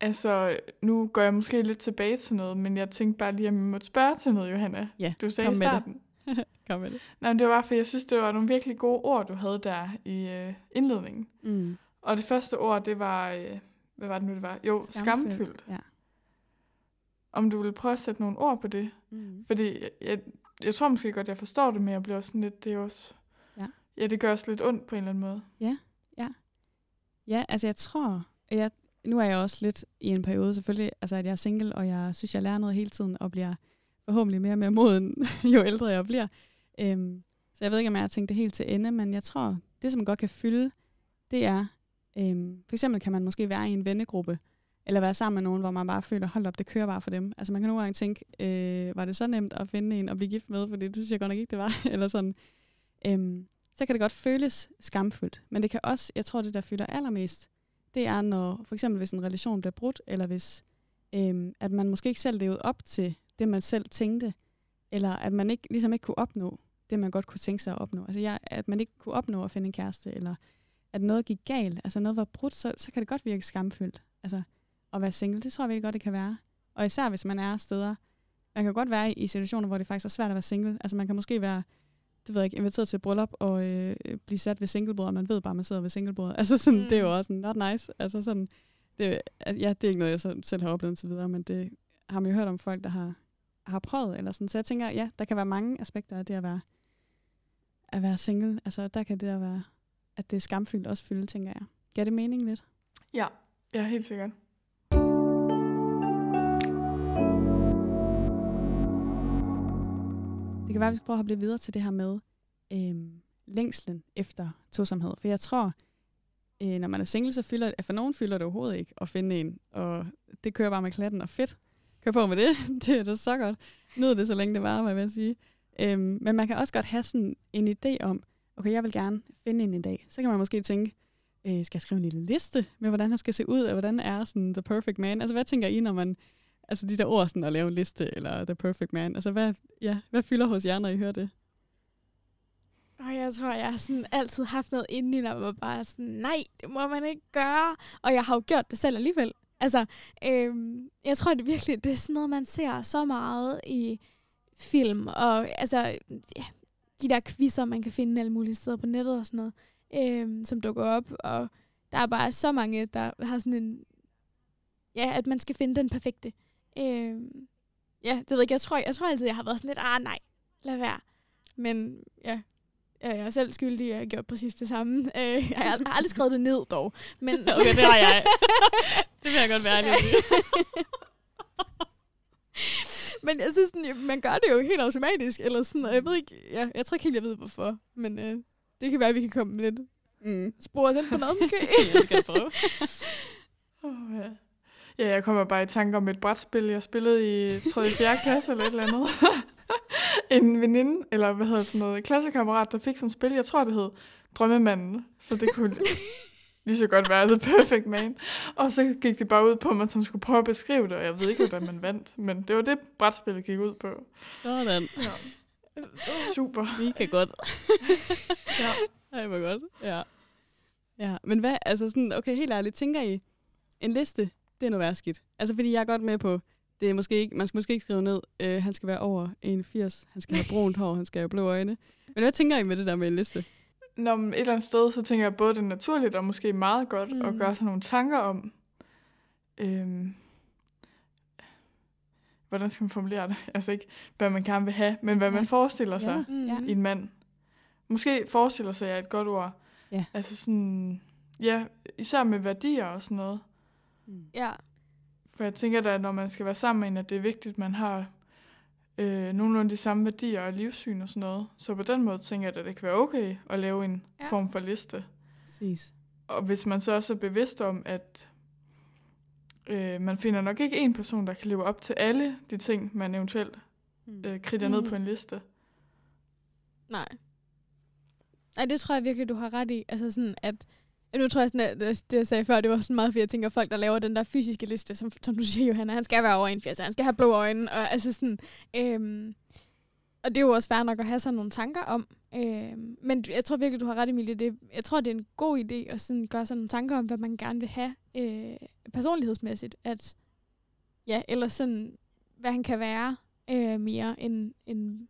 Altså, nu går jeg måske lidt tilbage til noget, men jeg tænkte bare lige, om jeg måtte spørge til noget, Johanna. Ja, Du sagde i starten. *laughs* Kom med det. Nej, men det var bare, for jeg synes, det var nogle virkelig gode ord, du havde der i øh, indledningen. Mm. Og det første ord, det var, øh, hvad var det nu, det var? Jo, skamfyldt. skamfyldt. Ja. Om du vil prøve at sætte nogle ord på det? Mm. Fordi jeg, jeg, jeg tror måske godt, jeg forstår det, men jeg bliver også sådan lidt, det er også... Ja. Ja, det gør også lidt ondt på en eller anden måde. Ja, altså jeg tror, jeg, nu er jeg også lidt i en periode selvfølgelig, altså at jeg er single, og jeg synes, jeg lærer noget hele tiden, og bliver forhåbentlig mere og mere moden, *laughs* jo ældre jeg bliver. Øhm, så jeg ved ikke, om jeg har tænkt det helt til ende, men jeg tror, det som godt kan fylde, det er, øhm, for eksempel kan man måske være i en vennegruppe, eller være sammen med nogen, hvor man bare føler, hold op, det kører bare for dem. Altså man kan nogle gange tænke, øh, var det så nemt at finde en og blive gift med, fordi det synes jeg godt nok ikke, det var. *laughs* eller sådan. Øhm, så kan det godt føles skamfuldt. Men det kan også, jeg tror, det der fylder allermest, det er, når for eksempel hvis en relation bliver brudt, eller hvis øhm, at man måske ikke selv levede op til det, man selv tænkte, eller at man ikke, ligesom ikke kunne opnå det, man godt kunne tænke sig at opnå. Altså jeg, at man ikke kunne opnå at finde en kæreste, eller at noget gik galt, altså noget var brudt, så, så kan det godt virke skamfyldt. Altså at være single, det tror jeg virkelig godt, det kan være. Og især hvis man er steder, man kan godt være i situationer, hvor det faktisk er svært at være single. Altså man kan måske være det ved jeg ikke, inviteret til et bryllup og øh, blive sat ved singlebordet, og man ved bare, at man sidder ved singlebordet. Altså sådan, mm. det er jo også not nice. Altså sådan, det, altså, ja, det er ikke noget, jeg så, selv har oplevet indtil videre, men det har man jo hørt om folk, der har, har prøvet. Eller sådan. Så jeg tænker, ja, der kan være mange aspekter af det at være, at være single. Altså der kan det at være, at det er skamfyldt også fylde, tænker jeg. Giver det mening lidt? Ja, ja helt sikkert. Det kan være, at vi skal prøve at hoppe lidt videre til det her med øhm, længslen efter tosomhed. For jeg tror, øh, når man er single, så fylder for nogen fylder det overhovedet ikke at finde en. Og det kører bare med klatten, og fedt. Kør på med det. *laughs* det er da så godt. Nyd det, så længe det varer, hvad jeg vil sige. Øhm, men man kan også godt have sådan en idé om, okay, jeg vil gerne finde en i dag. Så kan man måske tænke, øh, skal jeg skrive en lille liste med, hvordan han skal se ud, og hvordan er sådan the perfect man? Altså, hvad tænker I, når man, altså de der ord, sådan at lave en liste, eller the perfect man, altså hvad, ja, hvad fylder hos jer, når I hører det? Og jeg tror, jeg har sådan altid haft noget inde i, når man bare sådan, nej, det må man ikke gøre. Og jeg har jo gjort det selv alligevel. Altså, øhm, jeg tror det virkelig, det er sådan noget, man ser så meget i film. Og altså, ja, de der quizzer, man kan finde alle mulige steder på nettet og sådan noget, øhm, som dukker op. Og der er bare så mange, der har sådan en, ja, at man skal finde den perfekte. Øhm, ja, det ved jeg ikke. Jeg tror, jeg tror altid, jeg har været sådan lidt, ah nej, lad være. Men Ja, jeg er selv skyldig, jeg har gjort præcis det samme. Øh, jeg har ald- aldrig skrevet det ned dog. Men *laughs* Okay, det har jeg. det vil jeg godt være sige. *laughs* men jeg synes, sådan, man gør det jo helt automatisk. Eller sådan, og jeg ved ikke, ja, jeg tror ikke helt, jeg ved hvorfor. Men øh, Det kan være, at vi kan komme lidt Mm. spore os ind på noget, *laughs* måske. Ja, det kan jeg prøve. Oh, ja. ja, jeg kommer bare i tanke om et brætspil, jeg spillede i 3. og 4. klasse eller et eller andet. *laughs* en veninde, eller hvad hedder sådan noget, klassekammerat, der fik sådan et spil, jeg tror det hed Drømmemanden, så det kunne *laughs* lige så godt være The Perfect Man. Og så gik det bare ud på, at man sådan skulle prøve at beskrive det, og jeg ved ikke, hvordan man vandt, men det var det, brætspillet gik ud på. Sådan. Ja. Super. Mega godt. *laughs* Ja. Ej, hvor godt. Ja. Ja, men hvad, altså sådan, okay, helt ærligt, tænker I, en liste, det er noget værd skidt. Altså, fordi jeg er godt med på, det er måske ikke, man skal måske ikke skrive ned, øh, han skal være over 81, han skal have *laughs* brunt hår, han skal have blå øjne. Men hvad tænker I med det der med en liste? Når man et eller andet sted, så tænker jeg både, det er naturligt og måske meget godt mm. at gøre sig nogle tanker om, øhm, hvordan skal man formulere det? *laughs* Altså ikke, hvad man gerne vil have, men hvad man forestiller sig Ja. Mm. I en mand. Måske forestiller sig er et godt ord. Ja. Altså sådan, ja, især med værdier og sådan noget. Ja. For jeg tænker da, når man skal være sammen med en, at det er vigtigt, at man har øh, nogenlunde de samme værdier og livssyn og sådan noget. Så på den måde tænker jeg, at det kan være okay at lave en Ja. form for liste. Præcis. Og hvis man så også er bevidst om, at øh, man finder nok ikke en person, der kan leve op til alle de ting, man eventuelt øh, kridter mm. ned på en liste. Nej. Nej, det tror jeg virkelig, du har ret i. Altså sådan, at nu tror jeg sådan, at det, jeg sagde før, det var sådan meget, fordi jeg tænker, folk, der laver den der fysiske liste, som, som du siger, Johanna, han skal være over 81, han skal have blå øjne, og altså sådan, øhm, og det er jo også fair nok at have sådan nogle tanker om, øhm, men jeg tror virkelig, du har ret, Emilie, det, jeg tror, det er en god idé at sådan gøre sådan nogle tanker om, hvad man gerne vil have øh, personlighedsmæssigt, at ja, eller sådan, hvad han kan være øh, mere, end, end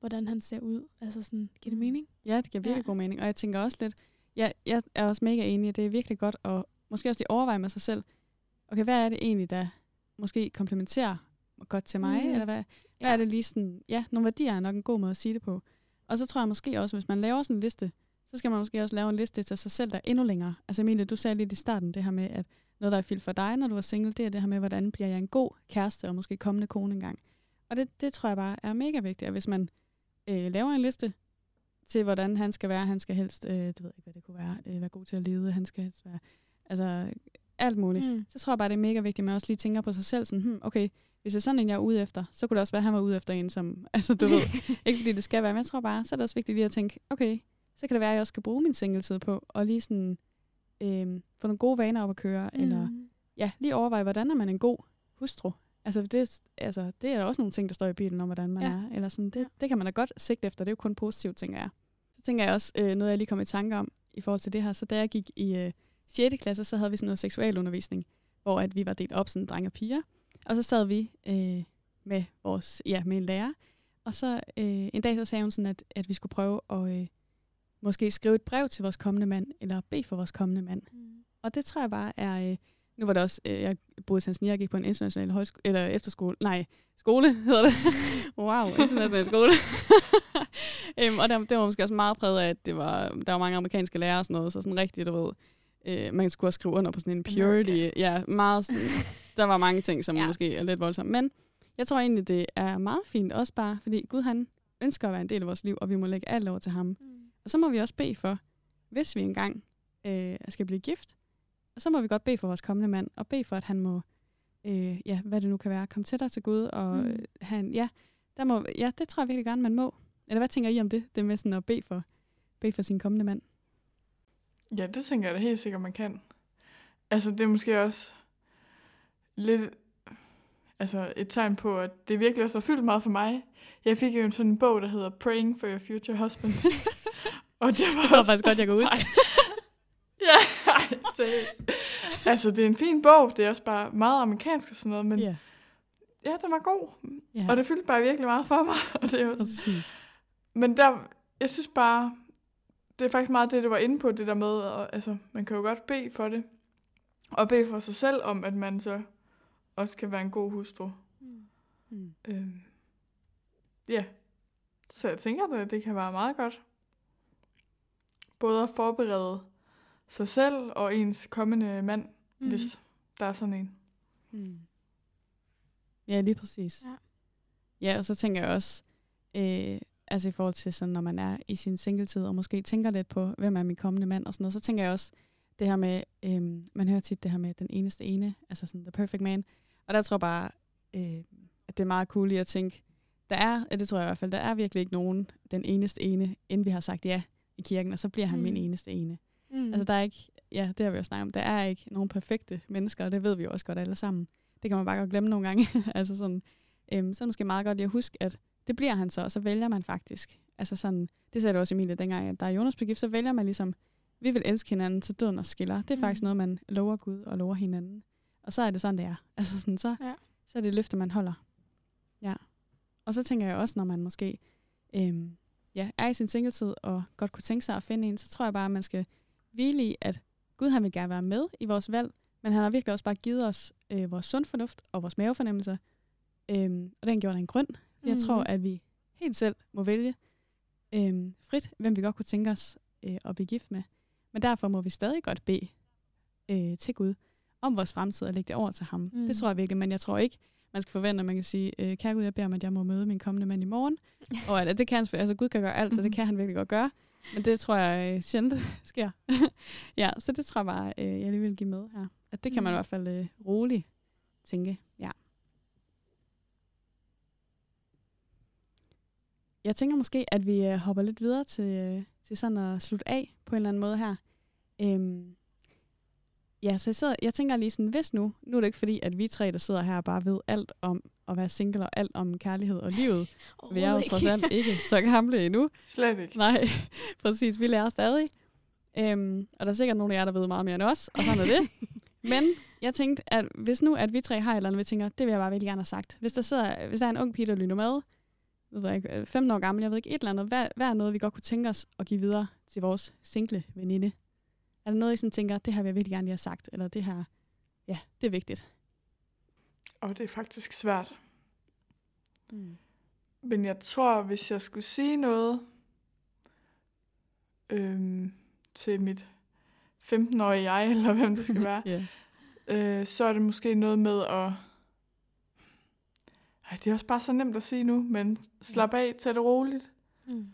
hvordan han ser ud. Altså sådan, giver det mening? Ja, det giver virkelig ja. god mening. Og jeg tænker også lidt, ja, jeg er også mega enig, at det er virkelig godt at måske også lige overveje med sig selv, okay, hvad er det egentlig, der måske komplementerer godt til mig, mm. eller hvad, hvad Ja. er det lige sådan, ja, nogle værdier er nok en god måde at sige det på. Og så tror jeg måske også, hvis man laver sådan en liste, så skal man måske også lave en liste til sig selv, der er endnu længere. Altså Emilie, du sagde lidt i starten det her med, at noget, der er fyldt for dig, når du er single, det er det her med, hvordan bliver jeg en god kæreste og måske kommende kone engang. Og det, det tror jeg bare er mega vigtigt, at hvis man øh, laver en liste til, hvordan han skal være, han skal helst, øh, det ved ikke, hvad det kunne være, øh, være god til at lede, han skal helst være, altså alt muligt. Mm. Så tror jeg bare, det er mega vigtigt, at man også lige tænker på sig selv, sådan, hmm, okay, hvis det er sådan en, jeg er ude efter, så kunne det også være, at han var ude efter en, som, *laughs* altså du ved, *laughs* ikke fordi det skal være, men jeg tror bare, så er det også vigtigt lige at tænke, okay, så kan det være, at jeg også skal bruge min singletid på, og lige sådan, øh, få nogle gode vaner op at køre, mm. eller ja, lige overveje, hvordan er man en god hustru? Altså det, altså, det er der også nogle ting, der står i bilen om, hvordan man Ja. ja. er. Eller sådan, det, Ja. det kan man da godt sigte efter. Det er jo kun positivt, tænker jeg. Så tænker jeg også, øh, noget jeg lige kom i tanke om i forhold til det her. Så da jeg gik i øh, 6. klasse, så havde vi sådan noget seksualundervisning, hvor at vi var delt op sådan drenge og piger. Og så sad vi øh, med vores, ja, med en lærer. Og så øh, en dag så sagde hun sådan, at, at vi skulle prøve at øh, måske skrive et brev til vores kommende mand, eller bede for vores kommende mand. Mm. Og det tror jeg bare er... Øh, nu var det også... Øh, jeg boede i Tanzania, jeg gik på en international højskole, eller efterskole. Nej, skole hedder det. *laughs* wow, international skole. *laughs* øhm, og der, det var måske også meget præget af, at det var, der var mange amerikanske lærere og sådan noget, så sådan rigtigt, du ved, øh, man skulle også skrive under på sådan en purity. America. Ja, meget sådan, der var mange ting, som *laughs* ja. måske er lidt voldsomme. Men jeg tror egentlig, det er meget fint, også bare, fordi Gud han ønsker at være en del af vores liv, og vi må lægge alt over til ham. Mm. Og så må vi også bede for, hvis vi engang øh, skal blive gift, og så må vi godt bede for vores kommende mand, og bede for, at han må, øh, ja, hvad det nu kan være, komme tættere til Gud, og Mm. mm. han, ja, der må, ja, det tror jeg virkelig gerne, man må. Eller hvad tænker I om det, det med sådan at bede for, bede for sin kommende mand? Ja, det tænker jeg da helt sikkert, man kan. Altså, det er måske også lidt altså et tegn på, at det virkelig også har fyldt meget for mig. Jeg fik jo en sådan en bog, der hedder Praying for Your Future Husband. *laughs* og det var Jeg tror også- faktisk godt, jeg kan huske. Det, *laughs* altså det er en fin bog. Det er også bare meget amerikansk og sådan noget, men Ja, ja, den var god. ja. Og det fyldte bare virkelig meget for mig. *laughs* Og det er også, Præcis. men der, jeg synes bare, det er faktisk meget det, du var inde på, det der med, at, altså, man kan jo godt bede for det. Og bede for sig selv om, at man så også kan være en god hustru. Mm. Mm. Øhm, ja, så jeg tænker, at det kan være meget godt. Både at forberede sig selv og ens kommende mand, Mm. hvis der er sådan en. Mm. Ja, lige præcis. Ja. Ja, og så tænker jeg også, øh, altså i forhold til sådan, når man er i sin singletid, og måske tænker lidt på, hvem er min kommende mand og sådan noget, så tænker jeg også det her med, øhm, man hører tit det her med den eneste ene, altså sådan the perfect man, og der tror jeg bare, øh, at det er meget cool lige at tænke, der er, det tror jeg i hvert fald, der er virkelig ikke nogen den eneste ene, inden vi har sagt ja i kirken, og så bliver han mm. min eneste ene. Mm. Altså der er ikke, ja, det har vi jo snakket om, der er ikke nogen perfekte mennesker, og det ved vi jo også godt alle sammen. Det kan man bare godt glemme nogle gange. *laughs* altså sådan, øhm, så er det måske meget godt lige at huske, at det bliver han så, og så vælger man faktisk. Altså sådan, det sagde du også Emilie dengang, at der er Jonas begift, så vælger man ligesom, vi vil elske hinanden til døden og skiller. Det er mm. faktisk noget, man lover Gud og lover hinanden. Og så er det sådan, det er. *laughs* Altså sådan, så, ja. så er det løfte, man holder. Ja. Og så tænker jeg også, når man måske øhm, ja, er i sin singletid og godt kunne tænke sig at finde en, så tror jeg bare, at man skal hvile i, at Gud han vil gerne være med i vores valg, men han har virkelig også bare givet os øh, vores sund fornuft og vores mavefornemmelse. Øhm, og den gjorde han en grund. Mm. Jeg tror, at vi helt selv må vælge øhm, frit, hvem vi godt kunne tænke os øh, at blive gift med. Men derfor må vi stadig godt bede øh, til Gud om vores fremtid og lægge det over til ham. Mm. Det tror jeg virkelig, men jeg tror ikke, man skal forvente, at man kan sige, øh, kære Gud, jeg beder om, at jeg må møde min kommende mand i morgen. *laughs* og at, at det kan han, altså Gud kan gøre alt, så det kan han virkelig godt gøre. Men det tror jeg øh, sjældent *laughs* sker. *laughs* ja, så det tror jeg bare, øh, jeg lige vil give med her. At det kan man i mm. hvert fald øh, roligt tænke. Ja. Jeg tænker måske, at vi øh, hopper lidt videre til, øh, til sådan at slutte af på en eller anden måde her. Øhm, ja, så jeg, sidder, jeg tænker lige sådan, hvis nu, nu er det ikke fordi, at vi tre, der sidder her, bare ved alt om at være single og alt om kærlighed og livet. vi er jo trods alt ikke så gamle endnu. Slet ikke. Nej, *laughs* præcis. Vi lærer stadig. Øhm, og der er sikkert nogle af jer, der ved meget mere end os, og sådan er det. *laughs* Men jeg tænkte, at hvis nu, at vi tre har et eller andet, vi tænker, det vil jeg bare virkelig gerne have sagt. Hvis der, sidder, hvis der er en ung pige, der lytter med, jeg ved ikke, 15 år gammel, jeg ved ikke, et eller andet, hvad, hvad er noget, vi godt kunne tænke os at give videre til vores single veninde? Er der noget, I sådan tænker, det her vil jeg virkelig gerne lige have sagt, eller det her, ja, det er vigtigt? Og det er faktisk svært. Mm. Men jeg tror, hvis jeg skulle sige noget øhm, til mit 15-årige jeg, *laughs* eller hvem det skal være, *laughs* yeah. øh, så er det måske noget med at... Ej, det er også bare så nemt at sige nu, men slap af, tag det roligt. Mm.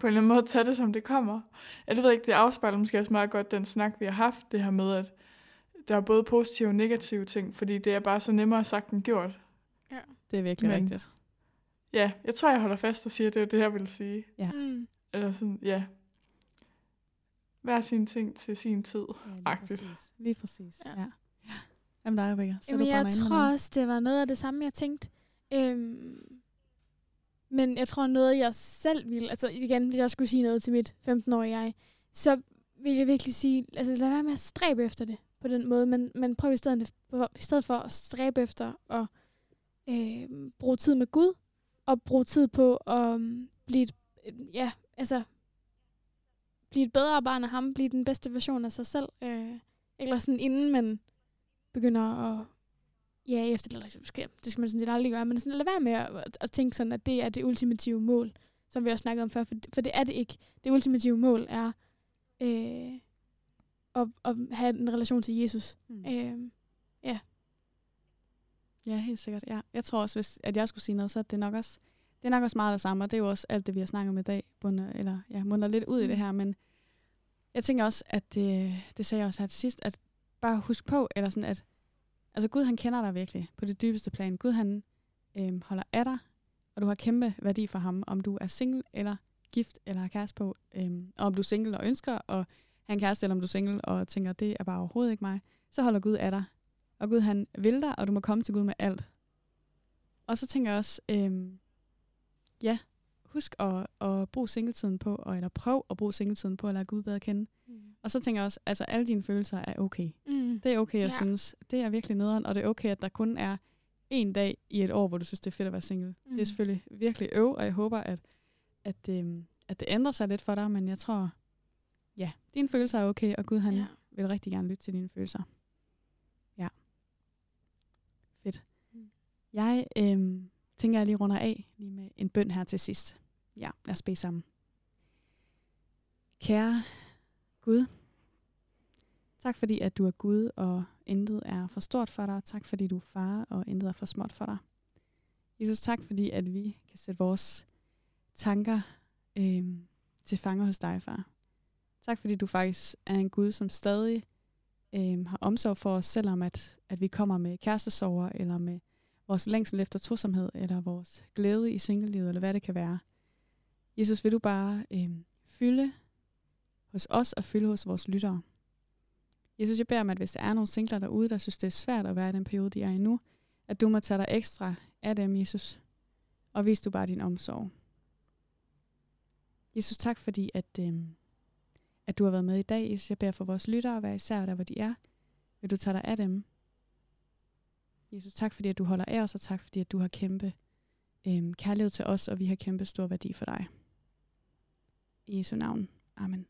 På en eller anden måde, tag det, som det kommer. Jeg ved ikke, det afspejler måske også meget godt den snak, vi har haft, det her med, at der er både positive og negative ting, fordi det er bare så nemmere sagt end gjort. Ja, det er virkelig Men, rigtigt. Ja, jeg tror, jeg holder fast og siger, at det er det, jeg vil sige. Ja. Mm. Eller sådan, ja. Hver sin ting til sin tid, ja, lige præcis. Lige præcis, ja. ja. ja. Jamen dig, Rebecca. Så Jamen, jeg tror også, det var noget af det samme, jeg tænkte. Øhm, men jeg tror noget, jeg selv ville, altså igen, hvis jeg skulle sige noget til mit 15-årige jeg, så vil jeg virkelig sige, altså lad være med at stræbe efter det på den måde, men, men prøv i stedet, for, i stedet for at stræbe efter at øh, bruge tid med Gud, og bruge tid på at mm, blive et, ja, altså, blive et bedre barn af ham, blive den bedste version af sig selv, øh, eller sådan inden man begynder at ja, efter det skal, det skal man sådan set aldrig gøre, men sådan lad være med at, at, at tænke sådan, at det er det ultimative mål, som vi også snakkede om før, for, for det er det ikke. Det ultimative mål er øh, at, at have en relation til Jesus. Mm. Øh, ja. Ja, helt sikkert. Ja. Jeg tror også, hvis at jeg skulle sige noget, så er det nok også, det er nok også meget det samme, og det er jo også alt det, vi har snakket om i dag, bunder, eller ja, munder lidt ud mm. i det mm. her, men jeg tænker også, at det, det sagde jeg også her til sidst, at bare husk på, eller sådan, at altså Gud han kender dig virkelig på det dybeste plan. Gud han øhm, holder af dig, og du har kæmpe værdi for ham, om du er single eller gift eller har kæreste på, øhm, og om du er single og ønsker at have en kæreste, eller om du er single og tænker, det er bare overhovedet ikke mig, så holder Gud af dig. Og Gud han vil dig, og du må komme til Gud med alt. Og så tænker jeg også, øhm, ja, husk at, at bruge singletiden på, eller prøv at bruge singletiden på at lade Gud bedre kende. Mm. Og så tænker jeg også, altså alle dine følelser er okay. Mm. Det er okay, jeg ja. synes. Det er virkelig nederen, og det er okay, at der kun er en dag i et år, hvor du synes, det er fedt at være single. Mm. Det er mm. selvfølgelig virkelig øv, og jeg håber, at, at, øhm, at det ændrer sig lidt for dig, men jeg tror, ja, dine følelser er okay, og Gud han ja. vil rigtig gerne lytte til dine følelser. Ja. Fedt. Mm. Jeg øhm, tænker, jeg lige runder af lige med en bøn her til sidst. Ja, lad os bede sammen. Kære Gud, tak fordi, at du er Gud, og intet er for stort for dig. Tak fordi du er far, og intet er for småt for dig. Jesus, tak fordi, at vi kan sætte vores tanker øh, til fange hos dig, far. Tak fordi du faktisk er en Gud, som stadig øh, har omsorg for os, selvom at, at vi kommer med kærestesover, eller med vores længsel efter tosomhed, eller vores glæde i singlelivet, eller hvad det kan være. Jesus, vil du bare øh, fylde hos os og fylde hos vores lyttere. Jesus, jeg beder om, at hvis der er nogle singler derude, der synes, det er svært at være i den periode, de er i nu, at du må tage dig ekstra af dem, Jesus, og vis du bare din omsorg. Jesus, tak fordi, at, øh, at du har været med i dag. Jesus, jeg beder for vores lyttere at være især der, hvor de er. Vil du tage dig af dem? Jesus, tak fordi, at du holder af os, og tak fordi, at du har kæmpe øhm, kærlighed til os, og vi har kæmpe stor værdi for dig. I Jesu navn. Amen.